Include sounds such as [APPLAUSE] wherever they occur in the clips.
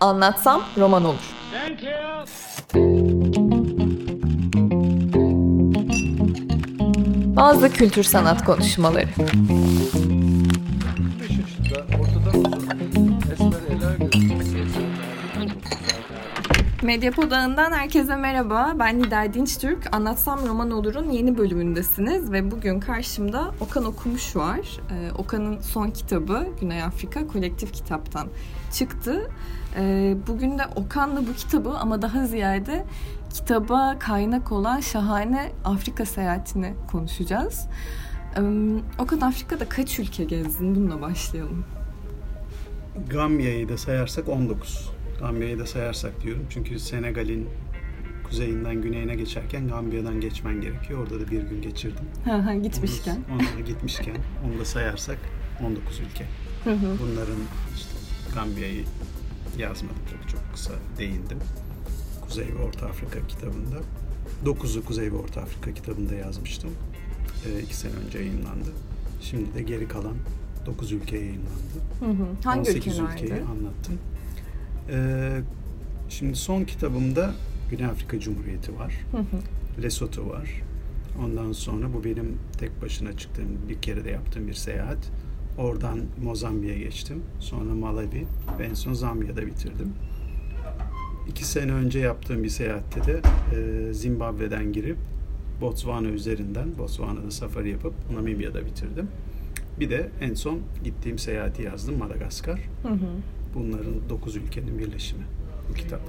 Anlatsam roman olur. Bazı kültür sanat konuşmaları. Medyapod ağından herkese merhaba. Ben Nida Dinçtürk. Anlatsam Roman Olur'un yeni bölümündesiniz ve bugün karşımda Okan Okumuş var. Ee, Okan'ın son kitabı Güney Afrika kolektif kitaptan çıktı. Ee, bugün de Okan'la bu kitabı ama daha ziyade kitaba kaynak olan şahane Afrika seyahatini konuşacağız. Ee, Okan Afrika'da kaç ülke gezdin? Bununla başlayalım. Gambiya'yı da sayarsak 19. Gambiya'yı da sayarsak diyorum. Çünkü Senegal'in kuzeyinden güneyine geçerken Gambiya'dan geçmen gerekiyor. Orada da bir gün geçirdim. gitmişken. Onu, onu gitmişken [LAUGHS] onu da sayarsak 19 ülke. Bunların işte Gambiya'yı yazmadım tabii çok kısa değindim. Kuzey ve Orta Afrika kitabında. 9'u Kuzey ve Orta Afrika kitabında yazmıştım. E, iki sene önce yayınlandı. Şimdi de geri kalan 9 ülke yayınlandı. Hı hı. Hangi 18 ülkelerde? ülkeyi anlattım. Ee, şimdi son kitabımda Güney Afrika Cumhuriyeti var. Hı hı. Lesotho var. Ondan sonra bu benim tek başına çıktığım bir kere de yaptığım bir seyahat. Oradan Mozambik'e geçtim. Sonra Malawi ve en son Zambiya'da bitirdim. İki sene önce yaptığım bir seyahatte de e, Zimbabwe'den girip Botswana üzerinden Botswana'da safari yapıp Namibya'da bitirdim. Bir de en son gittiğim seyahati yazdım Madagaskar. Hı hı. Bunların 9 ülkenin birleşimi bu kitap.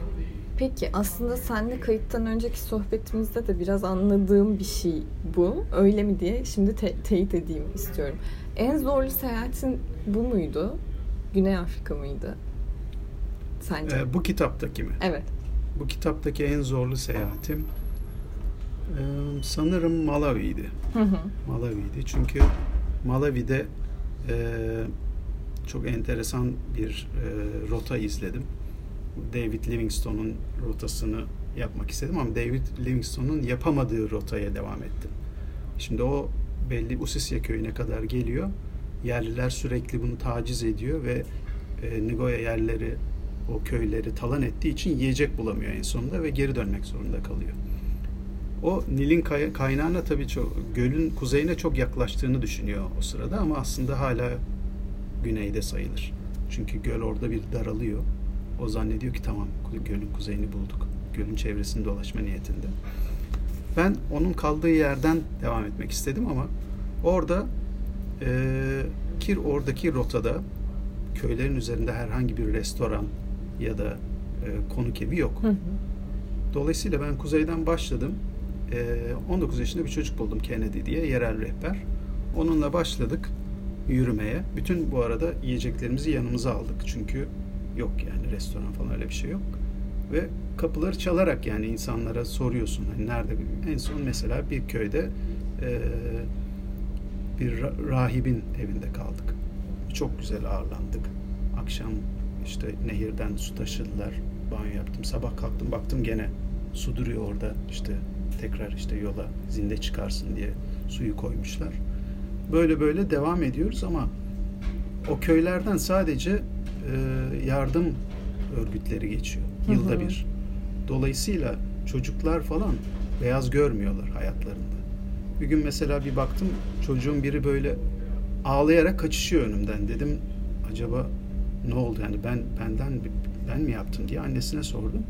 Peki aslında seninle kayıttan önceki sohbetimizde de biraz anladığım bir şey bu. Öyle mi diye şimdi te- teyit edeyim istiyorum. En zorlu seyahatin bu muydu? Güney Afrika mıydı? Sence? Ee, bu kitaptaki mi? Evet. Bu kitaptaki en zorlu seyahatim e, sanırım Malawi'ydi. Hı hı. Malawi'ydi çünkü Malawi'de e, çok enteresan bir e, rota izledim. David Livingstone'un rotasını yapmak istedim ama David Livingstone'un yapamadığı rotaya devam ettim. Şimdi o belli Usisya köyüne kadar geliyor. Yerliler sürekli bunu taciz ediyor ve e, Nigoya yerleri o köyleri talan ettiği için yiyecek bulamıyor en sonunda ve geri dönmek zorunda kalıyor. O Nil'in kay- kaynağına tabii çok gölün kuzeyine çok yaklaştığını düşünüyor o sırada ama aslında hala güneyde sayılır. Çünkü göl orada bir daralıyor. O zannediyor ki tamam gölün kuzeyini bulduk. Gölün çevresini dolaşma niyetinde. Ben onun kaldığı yerden devam etmek istedim ama orada e, ki oradaki rotada köylerin üzerinde herhangi bir restoran ya da e, konuk evi yok. Hı hı. Dolayısıyla ben kuzeyden başladım. Ee, 19 yaşında bir çocuk buldum Kennedy diye yerel rehber. Onunla başladık yürümeye. Bütün bu arada yiyeceklerimizi yanımıza aldık. Çünkü yok yani restoran falan öyle bir şey yok. Ve kapıları çalarak yani insanlara soruyorsun hani nerede en son mesela bir köyde e, bir ra- rahibin evinde kaldık. Çok güzel ağırlandık. Akşam işte nehirden su taşıdılar. Banyo yaptım. Sabah kalktım baktım gene su duruyor orada. İşte tekrar işte yola zinde çıkarsın diye suyu koymuşlar. Böyle böyle devam ediyoruz ama o köylerden sadece e, yardım örgütleri geçiyor. Hı Yılda hı. bir. Dolayısıyla çocuklar falan beyaz görmüyorlar hayatlarında. Bir gün mesela bir baktım çocuğun biri böyle ağlayarak kaçışıyor önümden. Dedim acaba ne oldu yani ben benden ben mi yaptım diye annesine sordum.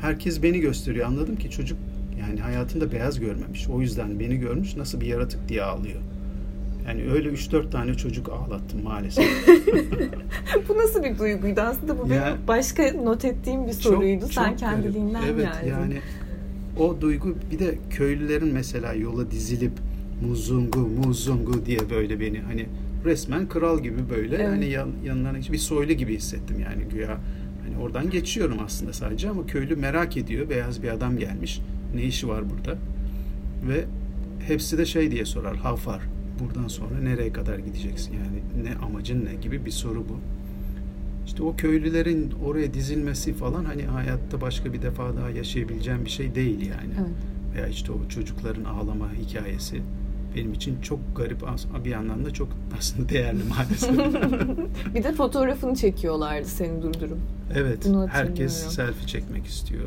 Herkes beni gösteriyor. Anladım ki çocuk yani hayatında beyaz görmemiş. O yüzden beni görmüş nasıl bir yaratık diye ağlıyor. Yani öyle 3-4 tane çocuk ağlattım maalesef. [LAUGHS] bu nasıl bir duyguydu? Aslında bu Ya- benim başka not ettiğim bir soruydu. Çok- Sen çok kendiliğinden garip. Evet geldin. yani o duygu bir de köylülerin mesela yola dizilip muzungu muzungu diye böyle beni hani resmen kral gibi böyle Evet. hani yan, yanlarına bir soylu gibi hissettim yani güya hani oradan geçiyorum aslında sadece ama köylü merak ediyor beyaz bir adam gelmiş ne işi var burada ve hepsi de şey diye sorar how far buradan sonra nereye kadar gideceksin yani ne amacın ne gibi bir soru bu. İşte o köylülerin oraya dizilmesi falan hani hayatta başka bir defa daha yaşayabileceğim bir şey değil yani. Evet. Veya işte o çocukların ağlama hikayesi. benim için çok garip bir yandan da çok [LAUGHS] aslında değerli maalesef. [LAUGHS] bir de fotoğrafını çekiyorlardı seni durdurup. Evet. Herkes selfie çekmek istiyor.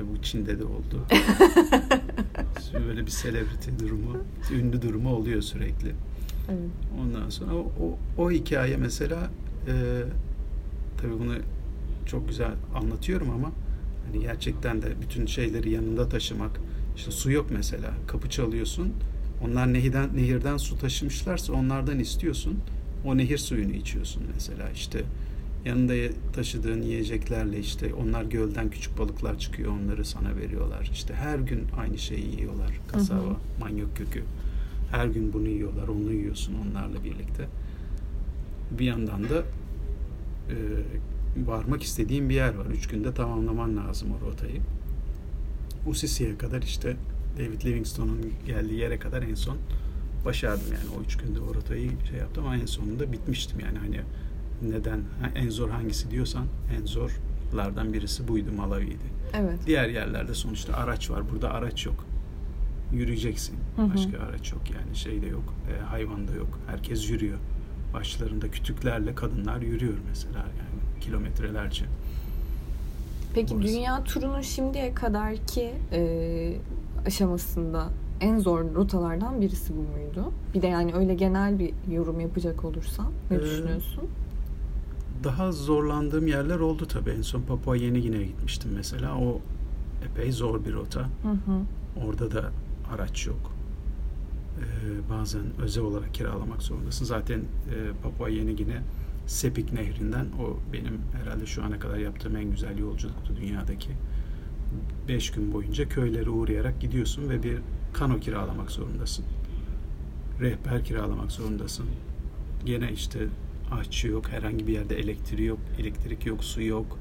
Tabii bu Çin'de de oldu. [LAUGHS] Böyle bir celebrity durumu, ünlü durumu oluyor sürekli. Evet. Ondan sonra o, o, o hikaye mesela e, tabii bunu çok güzel anlatıyorum ama hani gerçekten de bütün şeyleri yanında taşımak. İşte su yok mesela. Kapı çalıyorsun. Onlar nehirden nehirden su taşımışlarsa onlardan istiyorsun. O nehir suyunu içiyorsun mesela. İşte yanında taşıdığın yiyeceklerle işte onlar gölden küçük balıklar çıkıyor onları sana veriyorlar. İşte her gün aynı şeyi yiyorlar. Kasava, hı hı. manyak kökü. Her gün bunu yiyorlar, onu yiyorsun onlarla birlikte. Bir yandan da e, varmak istediğim bir yer var. Üç günde tamamlaman lazım o rotayı. Usisi'ye kadar işte David Livingstone'un geldiği yere kadar en son başardım yani o üç günde o rotayı şey yaptım ama en sonunda bitmiştim yani hani neden en zor hangisi diyorsan en zorlardan birisi buydu Malawi'ydi. Evet. Diğer yerlerde sonuçta araç var. Burada araç yok. Yürüyeceksin. Hı hı. Başka araç yok yani şey de yok. E, hayvan da yok. Herkes yürüyor. Başlarında kütüklerle kadınlar yürüyor mesela yani kilometrelerce. Peki Orası. dünya turunun şimdiye kadarki e, aşamasında en zor rotalardan birisi bu muydu? Bir de yani öyle genel bir yorum yapacak olursan ne ee, düşünüyorsun? Daha zorlandığım yerler oldu tabii. En son Papua Yeni Gine'ye gitmiştim mesela. O epey zor bir rota. Hı hı. Orada da araç yok. Ee, bazen özel olarak kiralamak zorundasın. Zaten e, Papua Yeni Gine Sepik Nehri'nden o benim herhalde şu ana kadar yaptığım en güzel yolculuktu dünyadaki. Beş gün boyunca köylere uğrayarak gidiyorsun ve bir kano kiralamak zorundasın. Rehber kiralamak zorundasın. Gene işte aşçı yok, herhangi bir yerde elektriği yok, elektrik yok, su yok,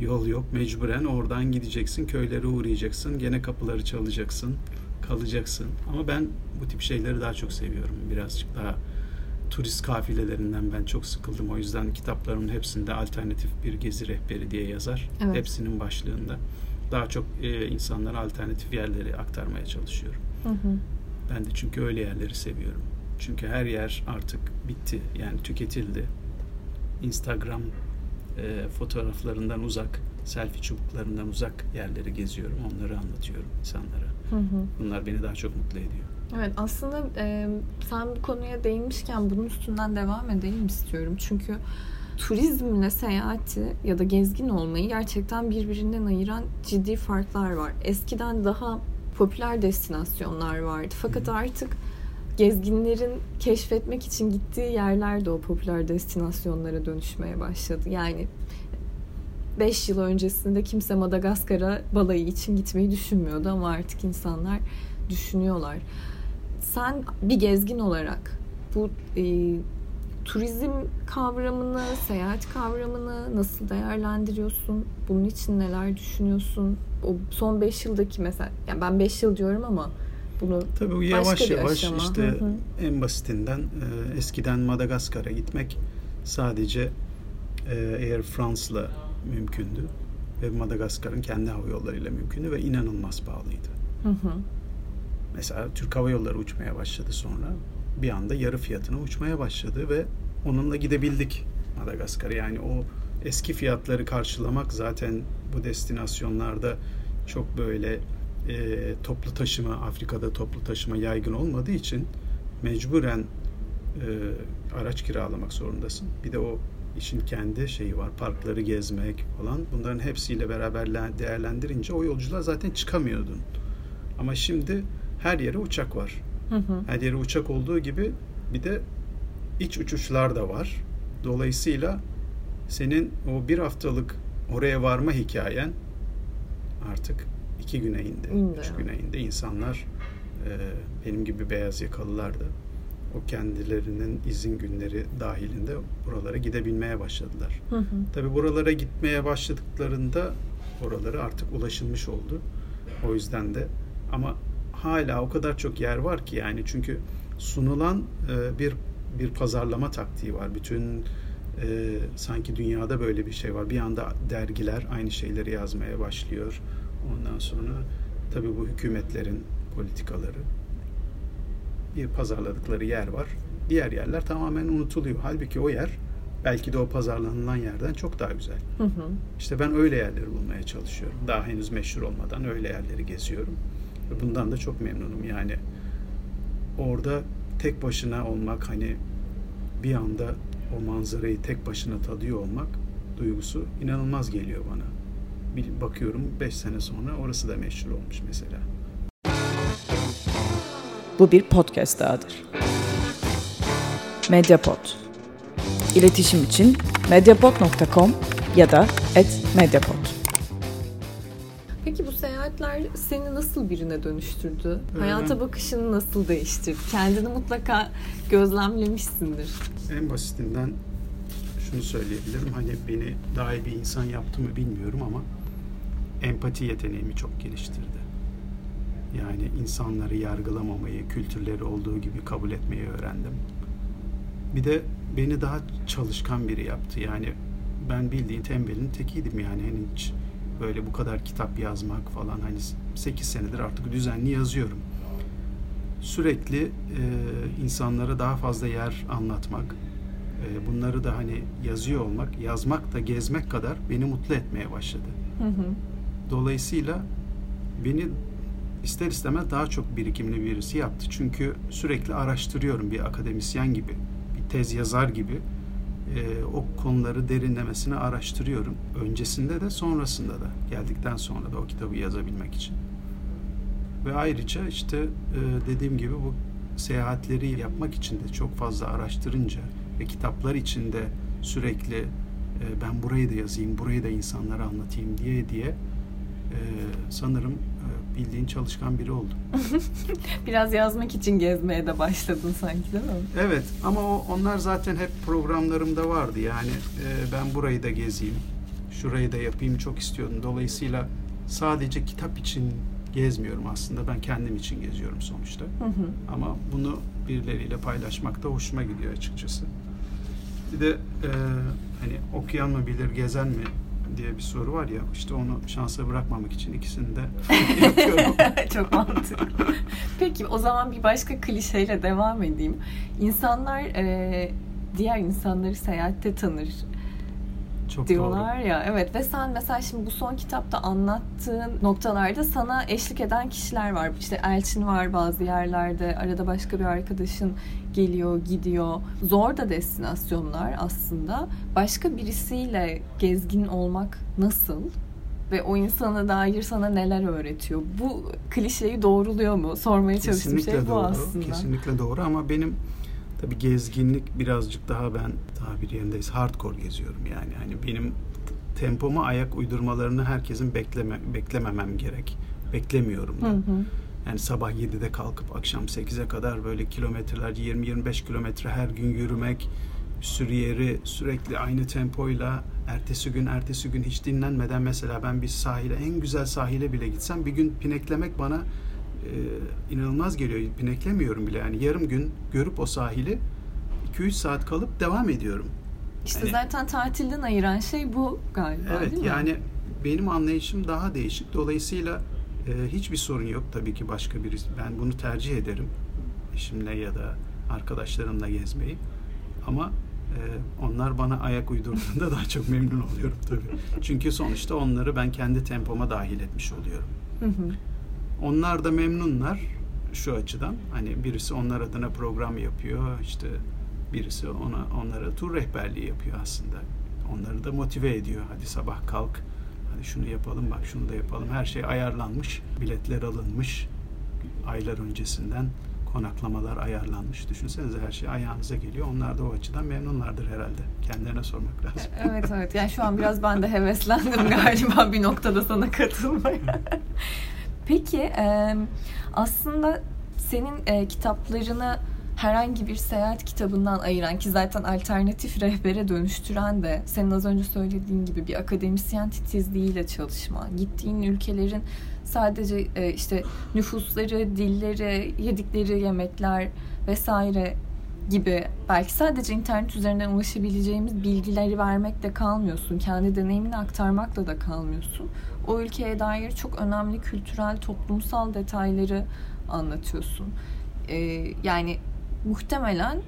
yol yok. Mecburen oradan gideceksin, köylere uğrayacaksın, gene kapıları çalacaksın, kalacaksın. Ama ben bu tip şeyleri daha çok seviyorum. Birazcık daha turist kafilelerinden ben çok sıkıldım. O yüzden kitaplarımın hepsinde alternatif bir gezi rehberi diye yazar. Evet. Hepsinin başlığında. Daha çok e, insanlara alternatif yerleri aktarmaya çalışıyorum. Hı hı. Ben de çünkü öyle yerleri seviyorum. Çünkü her yer artık bitti. Yani tüketildi. Instagram e, fotoğraflarından uzak, selfie çubuklarından uzak yerleri geziyorum. Onları anlatıyorum insanlara. Hı hı. Bunlar beni daha çok mutlu ediyor. Evet aslında e, sen bu konuya değinmişken bunun üstünden devam edelim istiyorum. Çünkü turizmle seyahati ya da gezgin olmayı gerçekten birbirinden ayıran ciddi farklar var. Eskiden daha popüler destinasyonlar vardı. Fakat artık gezginlerin keşfetmek için gittiği yerler de o popüler destinasyonlara dönüşmeye başladı. Yani 5 yıl öncesinde kimse Madagaskar'a balayı için gitmeyi düşünmüyordu ama artık insanlar düşünüyorlar. Sen bir gezgin olarak bu e, turizm kavramını, seyahat kavramını nasıl değerlendiriyorsun? Bunun için neler düşünüyorsun? O son 5 yıldaki mesela, yani ben 5 yıl diyorum ama bunu Tabii bu yavaş yavaş aşama. işte hı hı. en basitinden e, eskiden Madagaskar'a gitmek sadece e, Air France'la mümkündü ve Madagaskar'ın kendi hava yollarıyla mümkündü ve inanılmaz pahalıydı. Hı hı. Mesela Türk Hava Yolları uçmaya başladı sonra bir anda yarı fiyatına uçmaya başladı ve onunla gidebildik Madagaskar'a. Yani o eski fiyatları karşılamak zaten bu destinasyonlarda çok böyle e, toplu taşıma Afrika'da toplu taşıma yaygın olmadığı için mecburen e, araç kiralamak zorundasın. Bir de o işin kendi şeyi var. Parkları gezmek falan. Bunların hepsiyle beraber değerlendirince o yolculuğa zaten çıkamıyordun. Ama şimdi her yere uçak var. Hı hı. Her yere uçak olduğu gibi bir de iç uçuşlar da var. Dolayısıyla senin o bir haftalık oraya varma hikayen artık iki güne indi, indi. üç güne indi. İnsanlar e, benim gibi beyaz yakalılar da o kendilerinin izin günleri dahilinde buralara gidebilmeye başladılar. Hı hı. Tabii buralara gitmeye başladıklarında oralara artık ulaşılmış oldu. O yüzden de ama hala o kadar çok yer var ki yani çünkü sunulan e, bir bir pazarlama taktiği var. Bütün e, sanki dünyada böyle bir şey var. Bir anda dergiler aynı şeyleri yazmaya başlıyor. Ondan sonra tabii bu hükümetlerin politikaları bir pazarladıkları yer var. Diğer yerler tamamen unutuluyor. Halbuki o yer belki de o pazarlanılan yerden çok daha güzel. Hı hı. İşte ben öyle yerleri bulmaya çalışıyorum. Daha henüz meşhur olmadan öyle yerleri geziyorum. Ve bundan da çok memnunum. Yani orada tek başına olmak hani bir anda o manzarayı tek başına tadıyor olmak duygusu inanılmaz geliyor bana. Bir bakıyorum 5 sene sonra orası da meşhur olmuş mesela. Bu bir podcast dahadır. Mediapod. İletişim için mediapod.com ya da @mediapod. Peki bu seyahatler seni nasıl birine dönüştürdü? Ee, Hayata bakışını nasıl değiştirdi? Kendini mutlaka gözlemlemişsindir. En basitinden şunu söyleyebilirim. Hani beni daha iyi bir insan yaptı mı bilmiyorum ama empati yeteneğimi çok geliştirdi. Yani insanları yargılamamayı, kültürleri olduğu gibi kabul etmeyi öğrendim. Bir de beni daha çalışkan biri yaptı. Yani ben bildiğin tembelin tekiydim yani. Hani hiç böyle bu kadar kitap yazmak falan hani 8 senedir artık düzenli yazıyorum. Sürekli e, insanlara daha fazla yer anlatmak, e, bunları da hani yazıyor olmak, yazmak da gezmek kadar beni mutlu etmeye başladı. Hı hı. Dolayısıyla beni ister istemez daha çok birikimli birisi yaptı. Çünkü sürekli araştırıyorum bir akademisyen gibi, bir tez yazar gibi e, o konuları derinlemesine araştırıyorum. Öncesinde de sonrasında da geldikten sonra da o kitabı yazabilmek için. Ve ayrıca işte e, dediğim gibi bu seyahatleri yapmak için de çok fazla araştırınca ve kitaplar içinde sürekli e, ben burayı da yazayım, burayı da insanlara anlatayım diye diye sanırım e, bildiğin çalışkan biri oldum. [LAUGHS] Biraz yazmak için gezmeye de başladın sanki değil mi? Evet ama o, onlar zaten hep programlarımda vardı. Yani e, ben burayı da gezeyim, şurayı da yapayım çok istiyordum. Dolayısıyla sadece kitap için gezmiyorum aslında. Ben kendim için geziyorum sonuçta. Hı hı. Ama bunu birileriyle paylaşmak da hoşuma gidiyor açıkçası. Bir de e, hani okuyan mı bilir, gezen mi diye bir soru var ya işte onu şansa bırakmamak için ikisini de [LAUGHS] yapıyorum. Çok mantıklı. Peki o zaman bir başka klişeyle devam edeyim. İnsanlar e, diğer insanları seyahatte tanır çok diyorlar doğru. ya. Evet ve sen mesela şimdi bu son kitapta anlattığın noktalarda sana eşlik eden kişiler var. İşte Elçin var bazı yerlerde. Arada başka bir arkadaşın geliyor, gidiyor. Zor da destinasyonlar aslında. Başka birisiyle gezgin olmak nasıl? Ve o insana dair sana neler öğretiyor? Bu klişeyi doğruluyor mu? Sormaya çalıştığım şey bu doğru, aslında. Kesinlikle doğru ama benim Tabi gezginlik birazcık daha ben bir yerindeyiz hardcore geziyorum yani. Hani benim tempoma ayak uydurmalarını herkesin bekleme, beklememem gerek. Beklemiyorum da. Hı hı. Yani sabah 7'de kalkıp akşam 8'e kadar böyle kilometreler 20-25 kilometre her gün yürümek, bir sürü yeri sürekli aynı tempoyla ertesi gün ertesi gün hiç dinlenmeden mesela ben bir sahile en güzel sahile bile gitsem bir gün pineklemek bana e, inanılmaz geliyor. Pineklemiyorum bile yani yarım gün görüp o sahili 2-3 saat kalıp devam ediyorum. İşte yani, zaten tatilden ayıran şey bu galiba evet, değil mi? yani benim anlayışım daha değişik. Dolayısıyla e, hiçbir sorun yok tabii ki başka birisi. Ben bunu tercih ederim. Eşimle ya da arkadaşlarımla gezmeyi. Ama e, onlar bana ayak uydurduğunda [LAUGHS] daha çok memnun oluyorum tabii. Çünkü sonuçta onları ben kendi tempoma dahil etmiş oluyorum. Hı hı. Onlar da memnunlar şu açıdan. Hani birisi onlar adına program yapıyor. işte birisi ona onlara tur rehberliği yapıyor aslında. Onları da motive ediyor. Hadi sabah kalk. Hadi şunu yapalım bak şunu da yapalım. Her şey ayarlanmış. Biletler alınmış. Aylar öncesinden konaklamalar ayarlanmış. Düşünsenize her şey ayağınıza geliyor. Onlar da o açıdan memnunlardır herhalde. Kendilerine sormak lazım. Evet evet. Yani şu an biraz ben de heveslendim galiba bir noktada sana katılmaya. [LAUGHS] Peki aslında senin kitaplarını herhangi bir seyahat kitabından ayıran ki zaten alternatif rehbere dönüştüren de senin az önce söylediğin gibi bir akademisyen titizliğiyle çalışma, gittiğin ülkelerin sadece işte nüfusları, dilleri, yedikleri yemekler vesaire gibi belki sadece internet üzerinden ulaşabileceğimiz bilgileri vermekle kalmıyorsun. Kendi deneyimini aktarmakla da kalmıyorsun. O ülkeye dair çok önemli kültürel, toplumsal detayları anlatıyorsun. e, yani muhtemelen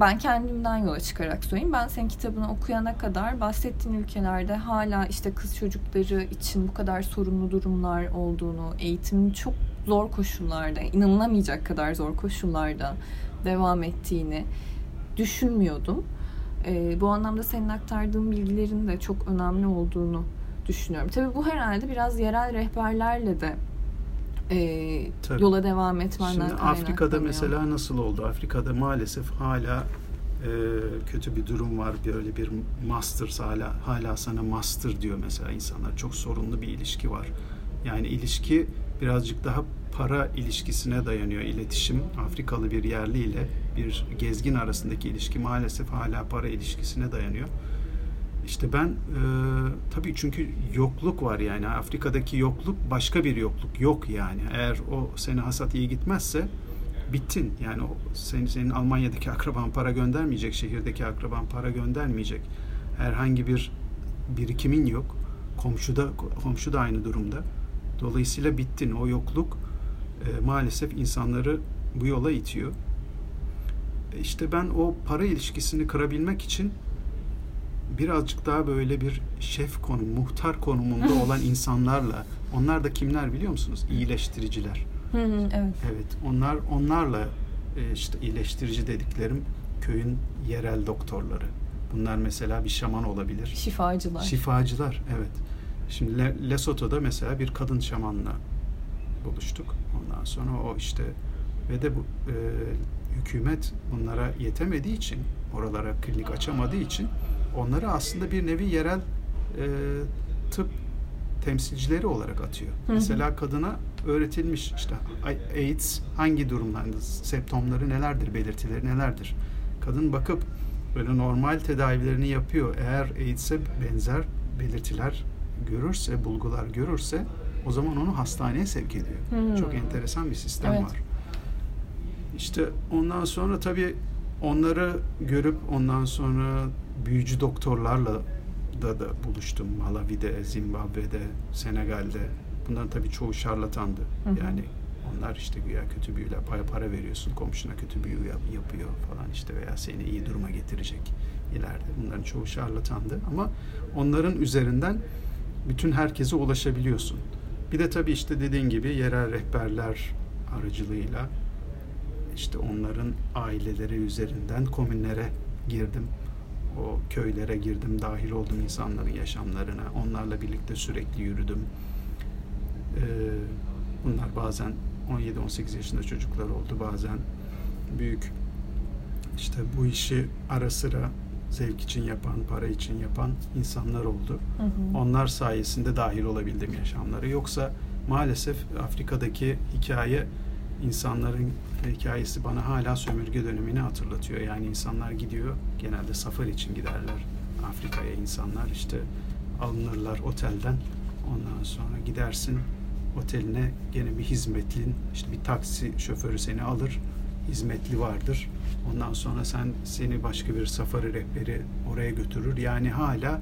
ben kendimden yola çıkarak söyleyeyim. Ben senin kitabını okuyana kadar bahsettiğin ülkelerde hala işte kız çocukları için bu kadar sorunlu durumlar olduğunu, eğitimin çok zor koşullarda, inanılamayacak kadar zor koşullarda devam ettiğini düşünmüyordum. E, bu anlamda senin aktardığın bilgilerin de çok önemli olduğunu düşünüyorum. Tabii bu herhalde biraz yerel rehberlerle de e, Tabii. yola devam etmenden Şimdi Afrika'da mesela nasıl oldu? Afrika'da maalesef hala e, kötü bir durum var. Böyle bir master hala hala sana master diyor mesela insanlar. Çok sorunlu bir ilişki var. Yani ilişki birazcık daha para ilişkisine dayanıyor iletişim. Afrikalı bir yerli ile bir gezgin arasındaki ilişki maalesef hala para ilişkisine dayanıyor. İşte ben e, tabii çünkü yokluk var yani Afrika'daki yokluk başka bir yokluk yok yani. Eğer o sene hasat iyi gitmezse bittin. Yani o senin, senin Almanya'daki [LAUGHS] akraban para göndermeyecek, şehirdeki akraban para göndermeyecek. Herhangi bir birikimin yok. Komşuda komşu da aynı durumda. Dolayısıyla bittin. O yokluk e, maalesef insanları bu yola itiyor. E, İşte ben o para ilişkisini kırabilmek için birazcık daha böyle bir şef konum, muhtar konumunda [LAUGHS] olan insanlarla, onlar da kimler biliyor musunuz? İyileştiriciler. Evet. Evet, onlar onlarla e, işte iyileştirici dediklerim köyün yerel doktorları. Bunlar mesela bir şaman olabilir. Şifacılar. Şifacılar, evet. Şimdi Le- Lesotho'da mesela bir kadın şamanla buluştuk. Ondan sonra o işte ve de bu e, hükümet bunlara yetemediği için, oralara klinik açamadığı için onları aslında bir nevi yerel e, tıp temsilcileri olarak atıyor. Hı hı. Mesela kadına öğretilmiş işte AIDS hangi durumlarda, septomları nelerdir, belirtileri nelerdir. Kadın bakıp böyle normal tedavilerini yapıyor. Eğer AIDS'e benzer belirtiler görürse, bulgular görürse o zaman onu hastaneye sevk ediyor. Hmm. Çok enteresan bir sistem Evet. var. İşte ondan sonra tabii onları görüp ondan sonra büyücü doktorlarla da da buluştum. Malawi'de, Zimbabwe'de, Senegal'de. Bunların tabii çoğu şarlatandı. Hı hı. Yani onlar işte güya kötü büyüler, para, para veriyorsun komşuna kötü büyü yap- yapıyor falan işte veya seni iyi duruma getirecek ileride. Bunların çoğu şarlatandı ama onların üzerinden bütün herkese ulaşabiliyorsun. Bir de tabii işte dediğin gibi yerel rehberler aracılığıyla işte onların aileleri üzerinden komünlere girdim. O köylere girdim, dahil oldum insanların yaşamlarına. Onlarla birlikte sürekli yürüdüm. Ee, bunlar bazen 17-18 yaşında çocuklar oldu, bazen büyük işte bu işi ara sıra zevk için yapan, para için yapan insanlar oldu. Hı hı. Onlar sayesinde dahil olabildim yaşamlara. Yoksa maalesef Afrika'daki hikaye insanların hikayesi bana hala sömürge dönemini hatırlatıyor. Yani insanlar gidiyor, genelde safar için giderler Afrika'ya insanlar işte alınırlar otelden. Ondan sonra gidersin oteline gene bir hizmetlin, işte bir taksi şoförü seni alır, hizmetli vardır. Ondan sonra sen seni başka bir safari rehberi oraya götürür. Yani hala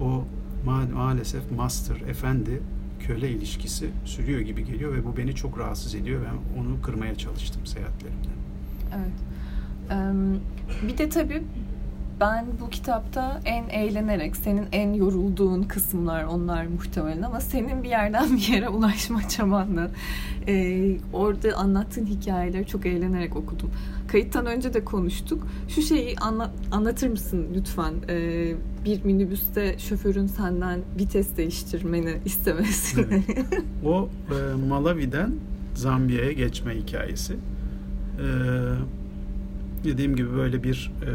o ma- maalesef master, efendi, köle ilişkisi sürüyor gibi geliyor ve bu beni çok rahatsız ediyor. Ben onu kırmaya çalıştım seyahatlerimde. Evet. Bir de tabii ben bu kitapta en eğlenerek, senin en yorulduğun kısımlar onlar muhtemelen ama senin bir yerden bir yere ulaşma [LAUGHS] çabanla e, orada anlattığın hikayeleri çok eğlenerek okudum. Kayıttan önce de konuştuk. Şu şeyi anla- anlatır mısın lütfen? E, bir minibüste şoförün senden vites değiştirmeni istemesini. [LAUGHS] O e, Malawi'den Zambiya'ya geçme hikayesi. E, dediğim gibi böyle bir e,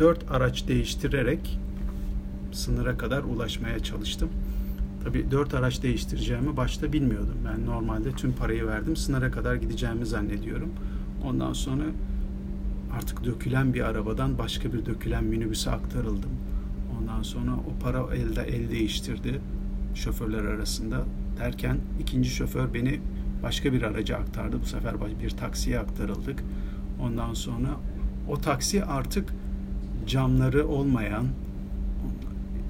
dört araç değiştirerek sınıra kadar ulaşmaya çalıştım. Tabii dört araç değiştireceğimi başta bilmiyordum. Ben normalde tüm parayı verdim. Sınıra kadar gideceğimi zannediyorum. Ondan sonra artık dökülen bir arabadan başka bir dökülen minibüse aktarıldım. Ondan sonra o para elde el değiştirdi şoförler arasında derken ikinci şoför beni başka bir araca aktardı. Bu sefer bir taksiye aktarıldık. Ondan sonra o taksi artık camları olmayan,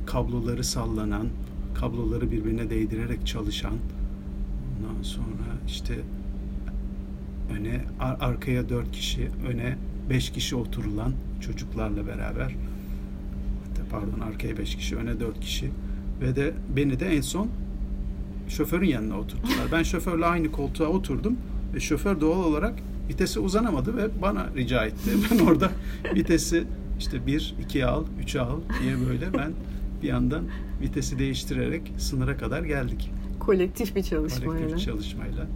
kabloları sallanan, kabloları birbirine değdirerek çalışan, ondan sonra işte öne ar- arkaya dört kişi öne beş kişi oturulan çocuklarla beraber hatta pardon arkaya beş kişi öne dört kişi ve de beni de en son şoförün yanına oturttular. Ben şoförle aynı koltuğa oturdum ve şoför doğal olarak vitesi uzanamadı ve bana rica etti. Ben orada vitesi işte bir, ikiye al, üçe al diye böyle ben bir yandan vitesi değiştirerek sınıra kadar geldik. Kolektif bir çalışmayla. Kolektif çalışmayla.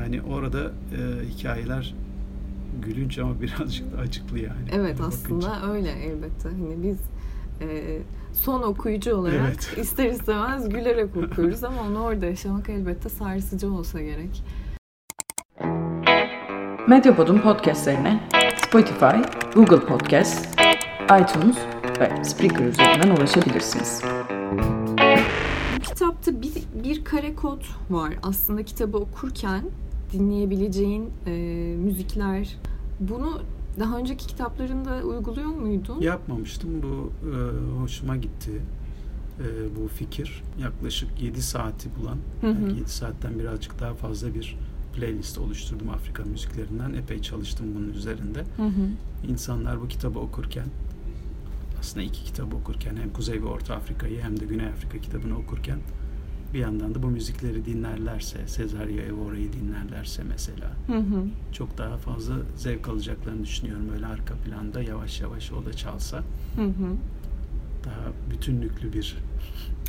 Yani orada e, hikayeler gülünç ama birazcık da acıklı yani. Evet Bakınca. aslında öyle elbette. Hani biz e, son okuyucu olarak Evet. [LAUGHS] ister istemez gülerek okuyoruz ama onu orada yaşamak elbette sarsıcı olsa gerek. Medyapod'un podcastlerine Spotify, Google Podcast, iTunes ve Spreaker üzerinden ulaşabilirsiniz. Kitapta bir, bir kare kod var. Aslında kitabı okurken dinleyebileceğin e, müzikler. Bunu daha önceki kitaplarında uyguluyor muydun? Yapmamıştım. Bu e, hoşuma gitti. E, bu fikir yaklaşık 7 saati bulan, Hı hı. belki 7 saatten birazcık daha fazla bir playlist oluşturdum Afrika müziklerinden. Epey çalıştım bunun üzerinde. Hı hı. İnsanlar bu kitabı okurken aslında iki kitabı okurken hem Kuzey ve Orta Afrika'yı hem de Güney Afrika kitabını okurken bir yandan da bu müzikleri dinlerlerse, Cesario Evora'yı dinlerlerse mesela Hı hı. çok daha fazla zevk alacaklarını düşünüyorum. Öyle arka planda yavaş yavaş o da çalsa Hı hı. daha bütünlüklü bir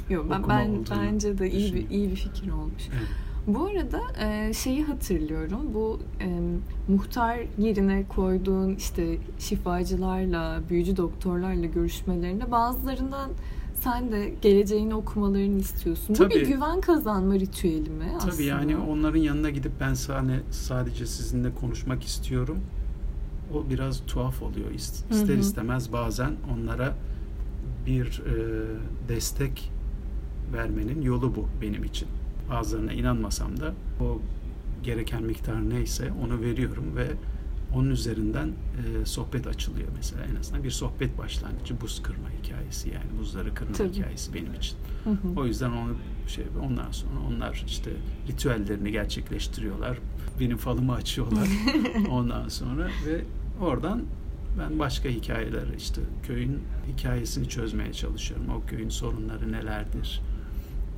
Yok, ben, ben olduğunu bence de iyi bir iyi bir fikir olmuş. Evet. Bu arada e, şeyi hatırlıyorum. Bu e, muhtar yerine koyduğun işte şifacılarla, büyücü doktorlarla görüşmelerinde bazılarından sen de geleceğini okumalarını istiyorsun. Bu bir Tabii. güven kazanma ritüeli mi aslında? Tabii yani onların yanına gidip ben sahne sadece sizinle konuşmak istiyorum. O biraz tuhaf oluyor. İster istemez bazen onlara bir e, destek vermenin yolu bu benim için. Bazılarına inanmasam da o gereken miktar neyse onu veriyorum ve onun üzerinden e, sohbet açılıyor mesela en azından bir sohbet başlangıcı buz kırma hikayesi yani buzları kırma Tabii. hikayesi benim için. Hı hı. O yüzden onu şey ondan sonra onlar işte ritüellerini gerçekleştiriyorlar. Benim falımı açıyorlar [LAUGHS] ondan sonra ve oradan ben başka hikayeler işte köyün hikayesini çözmeye çalışıyorum. O köyün sorunları nelerdir?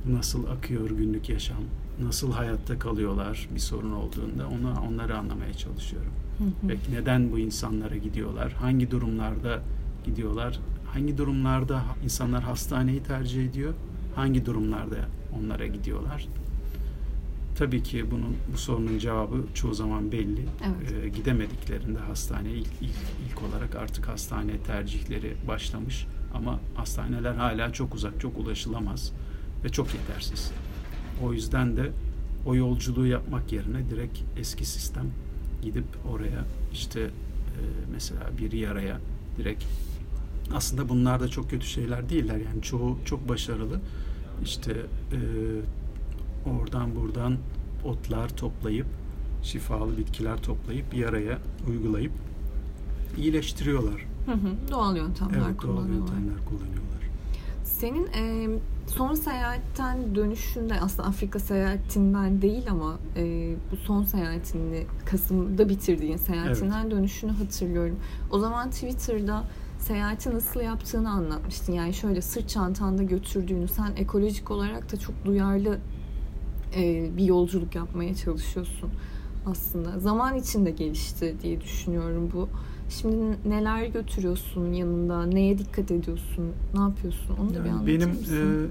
Nasıl akıyor günlük yaşam? Nasıl hayatta kalıyorlar bir sorun olduğunda onu onları anlamaya çalışıyorum. Hı neden bu insanlara gidiyorlar? Hangi durumlarda gidiyorlar? Hangi durumlarda insanlar hastaneyi tercih ediyor? Hangi durumlarda onlara gidiyorlar? Tabii ki bunun bu sorunun cevabı çoğu zaman belli. Evet. Ee, gidemediklerinde hastaneye ilk, ilk, ilk olarak artık hastane tercihleri başlamış. Ama hastaneler hala çok uzak, çok ulaşılamaz ve çok yetersiz. O yüzden de o yolculuğu yapmak yerine direkt eski sistem gidip oraya işte e, mesela bir yaraya direkt aslında bunlar da çok kötü şeyler değiller yani çoğu çok başarılı işte e, oradan buradan otlar toplayıp şifalı bitkiler toplayıp yaraya uygulayıp iyileştiriyorlar. Hı hı. Doğal yöntemler Evet doğal kullanıyorlar. yöntemler kullanıyorlar. Senin e, son seyahatten dönüşünde aslında Afrika seyahatinden değil ama e, bu son seyahatini Kasım'da bitirdiğin seyahatinden dönüşünü hatırlıyorum. O zaman Twitter'da seyahati nasıl yaptığını anlatmıştın. Yani şöyle sırt çantanda götürdüğünü, sen ekolojik olarak da çok duyarlı e, bir yolculuk yapmaya çalışıyorsun aslında. Zaman içinde gelişti diye düşünüyorum bu. Şimdi neler götürüyorsun yanında, neye dikkat ediyorsun, ne yapıyorsun onu da bir Yani anlatır benim mısın?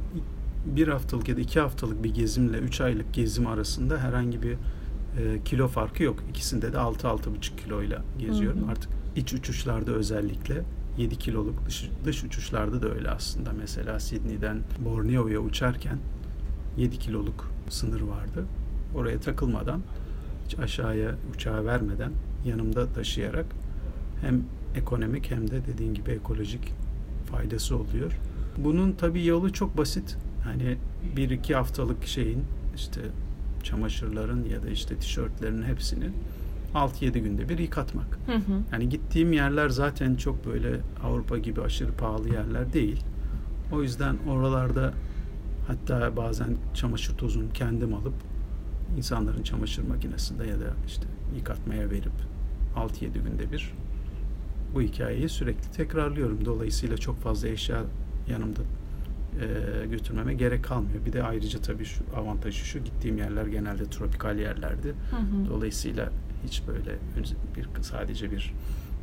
e, bir haftalık ya da iki haftalık bir gezimle üç aylık gezim arasında herhangi bir e, kilo farkı yok. İkisinde de 6-6,5 kiloyla geziyorum. Hı hı. Artık iç uçuşlarda özellikle 7 kiloluk dış, dış uçuşlarda da öyle aslında. Mesela Sydney'den Borneo'ya uçarken 7 kiloluk sınır vardı. Oraya takılmadan hiç aşağıya uçağa vermeden yanımda taşıyarak hem ekonomik hem de dediğin gibi ekolojik faydası oluyor. Bunun tabii yolu çok basit. Hani bir iki haftalık şeyin işte çamaşırların ya da işte tişörtlerin hepsini 6-7 günde bir yıkatmak. Hı hı. Yani gittiğim yerler zaten çok böyle Avrupa gibi aşırı pahalı yerler değil. O yüzden oralarda hatta bazen çamaşır tozunu kendim alıp insanların çamaşır makinesinde ya da işte yıkatmaya verip 6-7 günde bir bu hikayeyi sürekli tekrarlıyorum. Dolayısıyla çok fazla eşya yanımda e, götürmeme gerek kalmıyor. Bir de ayrıca tabii şu avantajı şu gittiğim yerler genelde tropikal yerlerdi. Hı hı. Dolayısıyla hiç böyle bir sadece bir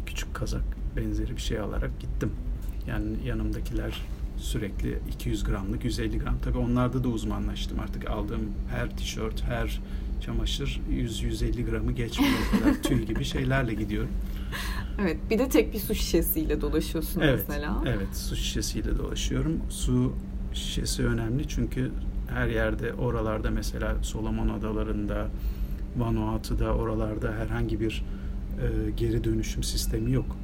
küçük kazak benzeri bir şey alarak gittim. Yani yanımdakiler sürekli 200 gramlık, 150 gram. Tabii onlarda da uzmanlaştım artık. Aldığım her tişört, her çamaşır 100-150 gramı geçmiyor. Kadar tüy gibi şeylerle gidiyorum. [LAUGHS] Evet, bir de tek bir su şişesiyle dolaşıyorsun evet, mesela. Evet, su şişesiyle dolaşıyorum. Su şişesi önemli çünkü her yerde oralarda mesela Solomon Adaları'nda, Vanuatu'da oralarda herhangi bir e, geri dönüşüm sistemi yok.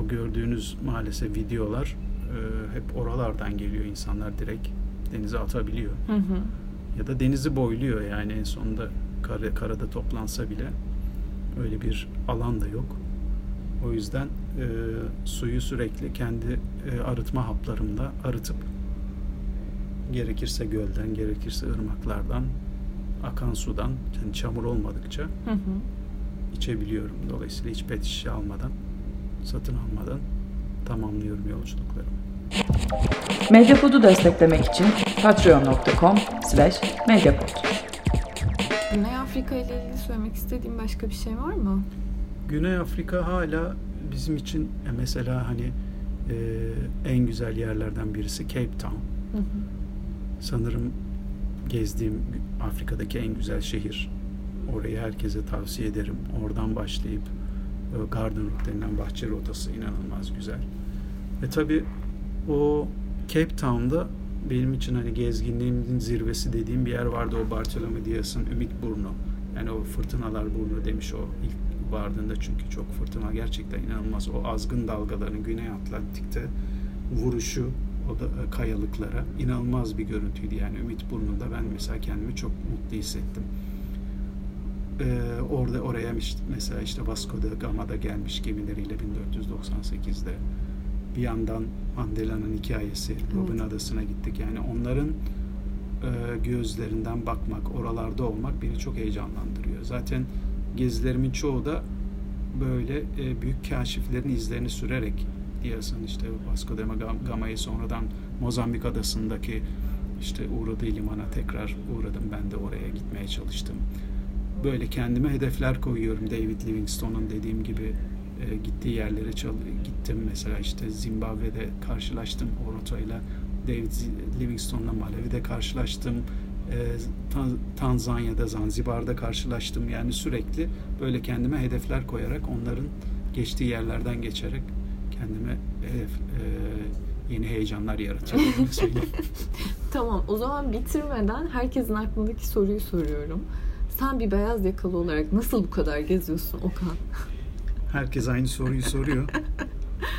O gördüğünüz maalesef videolar e, hep oralardan geliyor. insanlar direkt denize atabiliyor. Hı hı. Ya da denizi boyluyor yani en sonunda kara, karada toplansa bile öyle bir alan da yok. O yüzden e, suyu sürekli kendi e, arıtma haplarımda arıtıp gerekirse gölden, gerekirse ırmaklardan, akan sudan, yani çamur olmadıkça Hı hı. içebiliyorum. Dolayısıyla hiç pet şişe almadan, satın almadan tamamlıyorum yolculuklarımı. Medyapod'u desteklemek için patreon.com slash medyapod. Güney Afrika ile ilgili söylemek istediğim başka bir şey var mı? Güney Afrika hala bizim için e, mesela hani e, en güzel yerlerden birisi Cape Town. Hı hı. Sanırım gezdiğim Afrika'daki en güzel şehir. Orayı herkese tavsiye ederim. Oradan başlayıp e, Garden Route denilen bahçe rotası inanılmaz güzel. Ve tabii o Cape Town'da benim için hani gezginliğimin zirvesi dediğim bir yer vardı. O Bartolome Dias'ın Ümit Burnu. Yani o fırtınalar burnu demiş o ilk vardığında çünkü çok fırtına gerçekten inanılmaz. O azgın dalgaların Güney Atlantik'te vuruşu o da e, kayalıklara inanılmaz bir görüntüydü. Yani Ümit Burnu'nda ben mesela kendimi çok mutlu hissettim. Ee, orada oraya işte, mesela işte Vasco da Gama'da gelmiş gemileriyle 1498'de bir yandan Mandela'nın hikayesi Robin Evet. Adası'na gittik. Yani onların e, gözlerinden bakmak, oralarda olmak beni çok heyecanlandırıyor. Zaten gezilerimin çoğu da böyle e, büyük kaşiflerin izlerini sürerek diyorsun işte Vasco da Gam- Gama'yı sonradan Mozambik adasındaki işte uğradığı limana tekrar uğradım. Ben de oraya gitmeye çalıştım. Böyle kendime hedefler koyuyorum. David Livingstone'un dediğim gibi e, gittiği yerlere çal- gittim. Mesela işte Zimbabwe'de karşılaştım o rotayla. David Livingstone'la Malawi'de karşılaştım. E, Tan- Tanzanya'da, Zanzibar'da karşılaştım. Yani sürekli böyle kendime hedefler koyarak onların geçtiği yerlerden geçerek kendime hedef, e, yeni heyecanlar yaratıyorum. [LAUGHS] Tamam, o zaman bitirmeden herkesin aklındaki soruyu soruyorum. Sen bir beyaz yakalı olarak nasıl bu kadar geziyorsun Okan? Herkes aynı soruyu soruyor.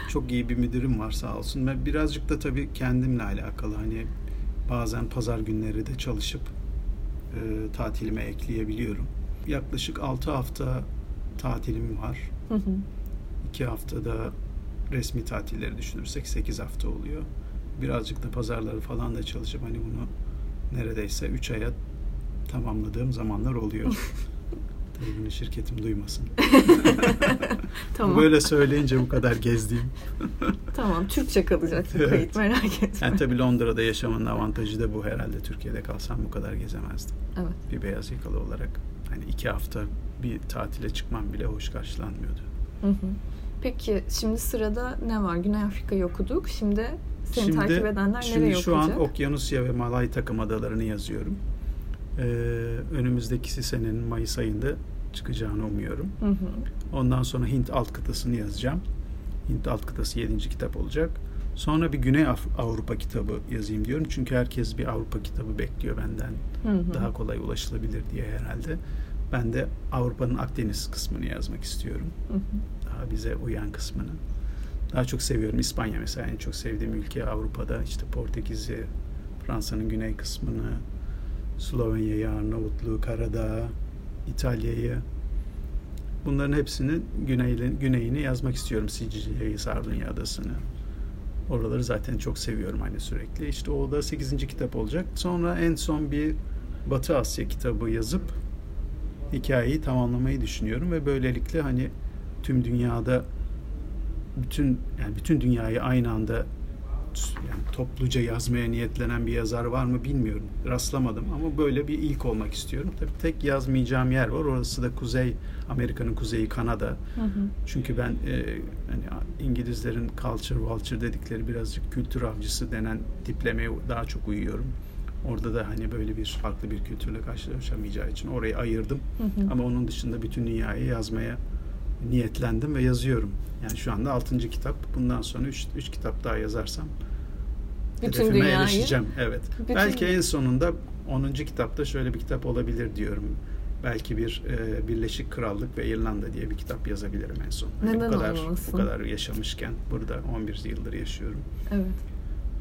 Çok iyi bir müdürüm var sağ olsun. Ben birazcık da tabii kendimle alakalı. Hani bazen pazar günleri de çalışıp e, tatilime ekleyebiliyorum. Yaklaşık 6 hafta tatilim var. Hı hı. 2 haftada resmi tatilleri düşünürsek 8 hafta oluyor. Birazcık da pazarları falan da çalışıp hani bunu neredeyse 3 aya tamamladığım zamanlar oluyor. [LAUGHS] Bunu şirketim duymasın. [LAUGHS] Tamam. Böyle söyleyince bu kadar gezdiğim. [LAUGHS] Tamam, Türkçe kalacak Evet. kayıt merak etme. Yani tabii Londra'da yaşamanın avantajı da bu herhalde. Türkiye'de kalsam bu kadar gezemezdim. Evet. Bir beyaz yakalı olarak. Hani iki hafta bir tatile çıkmam bile hoş karşılanmıyordu. Hı hı. Peki şimdi sırada ne var? Güney Afrika'yı okuduk. Şimdi seni Şimdi- takip edenler Şimdi nereye şu an okuyacak? Okyanusya ve Malay takım adalarını yazıyorum. Ee, önümüzdeki senenin Mayıs ayında çıkacağını umuyorum. Hı hı. Ondan sonra Hint alt kıtasını yazacağım. Hint alt kıtası 7. kitap olacak. Sonra bir Güney Avrupa kitabı yazayım diyorum. Çünkü herkes bir Avrupa kitabı bekliyor benden. Hı hı. Daha kolay ulaşılabilir diye herhalde. Ben de Avrupa'nın Akdeniz kısmını yazmak istiyorum. Hı hı. Daha bize uyan kısmını. Daha çok seviyorum. İspanya mesela en çok sevdiğim ülke Avrupa'da. İşte Portekiz'i, Fransa'nın güney kısmını, Slovenya'yı, Arnavutluğu, Karadağ, İtalya'yı. Bunların hepsinin güneyini, güneyini yazmak istiyorum. Sicilya'yı, Sardunya adasını. Oraları zaten çok seviyorum hani sürekli. İşte o da 8. kitap olacak. Sonra en son bir Batı Asya kitabı yazıp hikayeyi tamamlamayı düşünüyorum ve böylelikle hani tüm dünyada bütün yani bütün dünyayı aynı anda yani topluca yazmaya niyetlenen bir yazar var mı bilmiyorum. Rastlamadım ama böyle bir ilk olmak istiyorum. Tabii tek yazmayacağım yer var. Orası da Kuzey Amerika'nın kuzeyi Kanada. Hı hı. Çünkü ben e, hani İngilizlerin culture vulture dedikleri birazcık kültür avcısı denen tiplemeye daha çok uyuyorum. Orada da hani böyle bir farklı bir kültürle karşılaşamayacağı için orayı ayırdım. Hı hı. Ama onun dışında bütün dünyayı yazmaya niyetlendim ve yazıyorum. Yani şu anda 6. kitap. Bundan sonra 3 kitap daha yazarsam bütün hedefime dünyayı, erişeceğim. Evet. Bütün... Belki en sonunda 10. kitapta şöyle bir kitap olabilir diyorum. Belki bir e, Birleşik Krallık ve İrlanda diye bir kitap yazabilirim en son. Hani Neden bu kadar olmasın? bu kadar yaşamışken burada 11 yıldır yaşıyorum. Evet.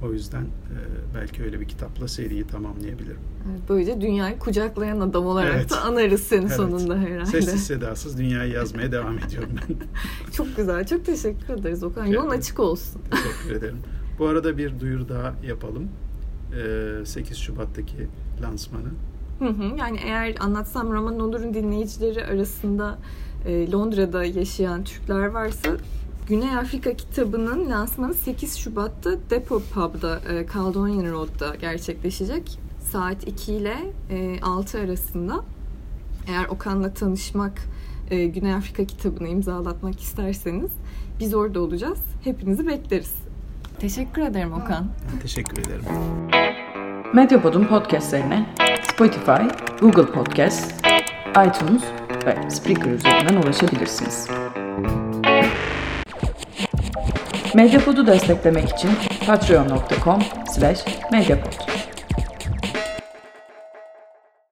O yüzden e, belki öyle bir kitapla seriyi tamamlayabilirim. Evet, böylece dünyayı kucaklayan adam olarak evet. da anarız seni evet. sonunda herhalde. Sessiz sedasız dünyayı yazmaya [LAUGHS] devam ediyorum ben. çok güzel. Çok teşekkür ederiz Okan. Yolun açık olsun. Teşekkür ederim. Bu arada bir duyuru daha yapalım. E, 8 Şubat'taki lansmanı. Hı hı. Yani eğer anlatsam roman olurun dinleyicileri arasında e, Londra'da yaşayan Türkler varsa Güney Afrika kitabının lansmanı 8 Şubat'ta Depot Pub'da e, Caledonian Road'da gerçekleşecek. Saat 2 ile e, 6 arasında. Eğer Okan'la tanışmak, e, Güney Afrika kitabını imzalatmak isterseniz biz orada olacağız. Hepinizi bekleriz. Teşekkür ederim Okan. Teşekkür ederim. Medyapod'un podcastlerine Spotify, Google Podcast, iTunes ve Spreaker üzerinden ulaşabilirsiniz. Medyapod'u desteklemek için patreon.com slash medyapod.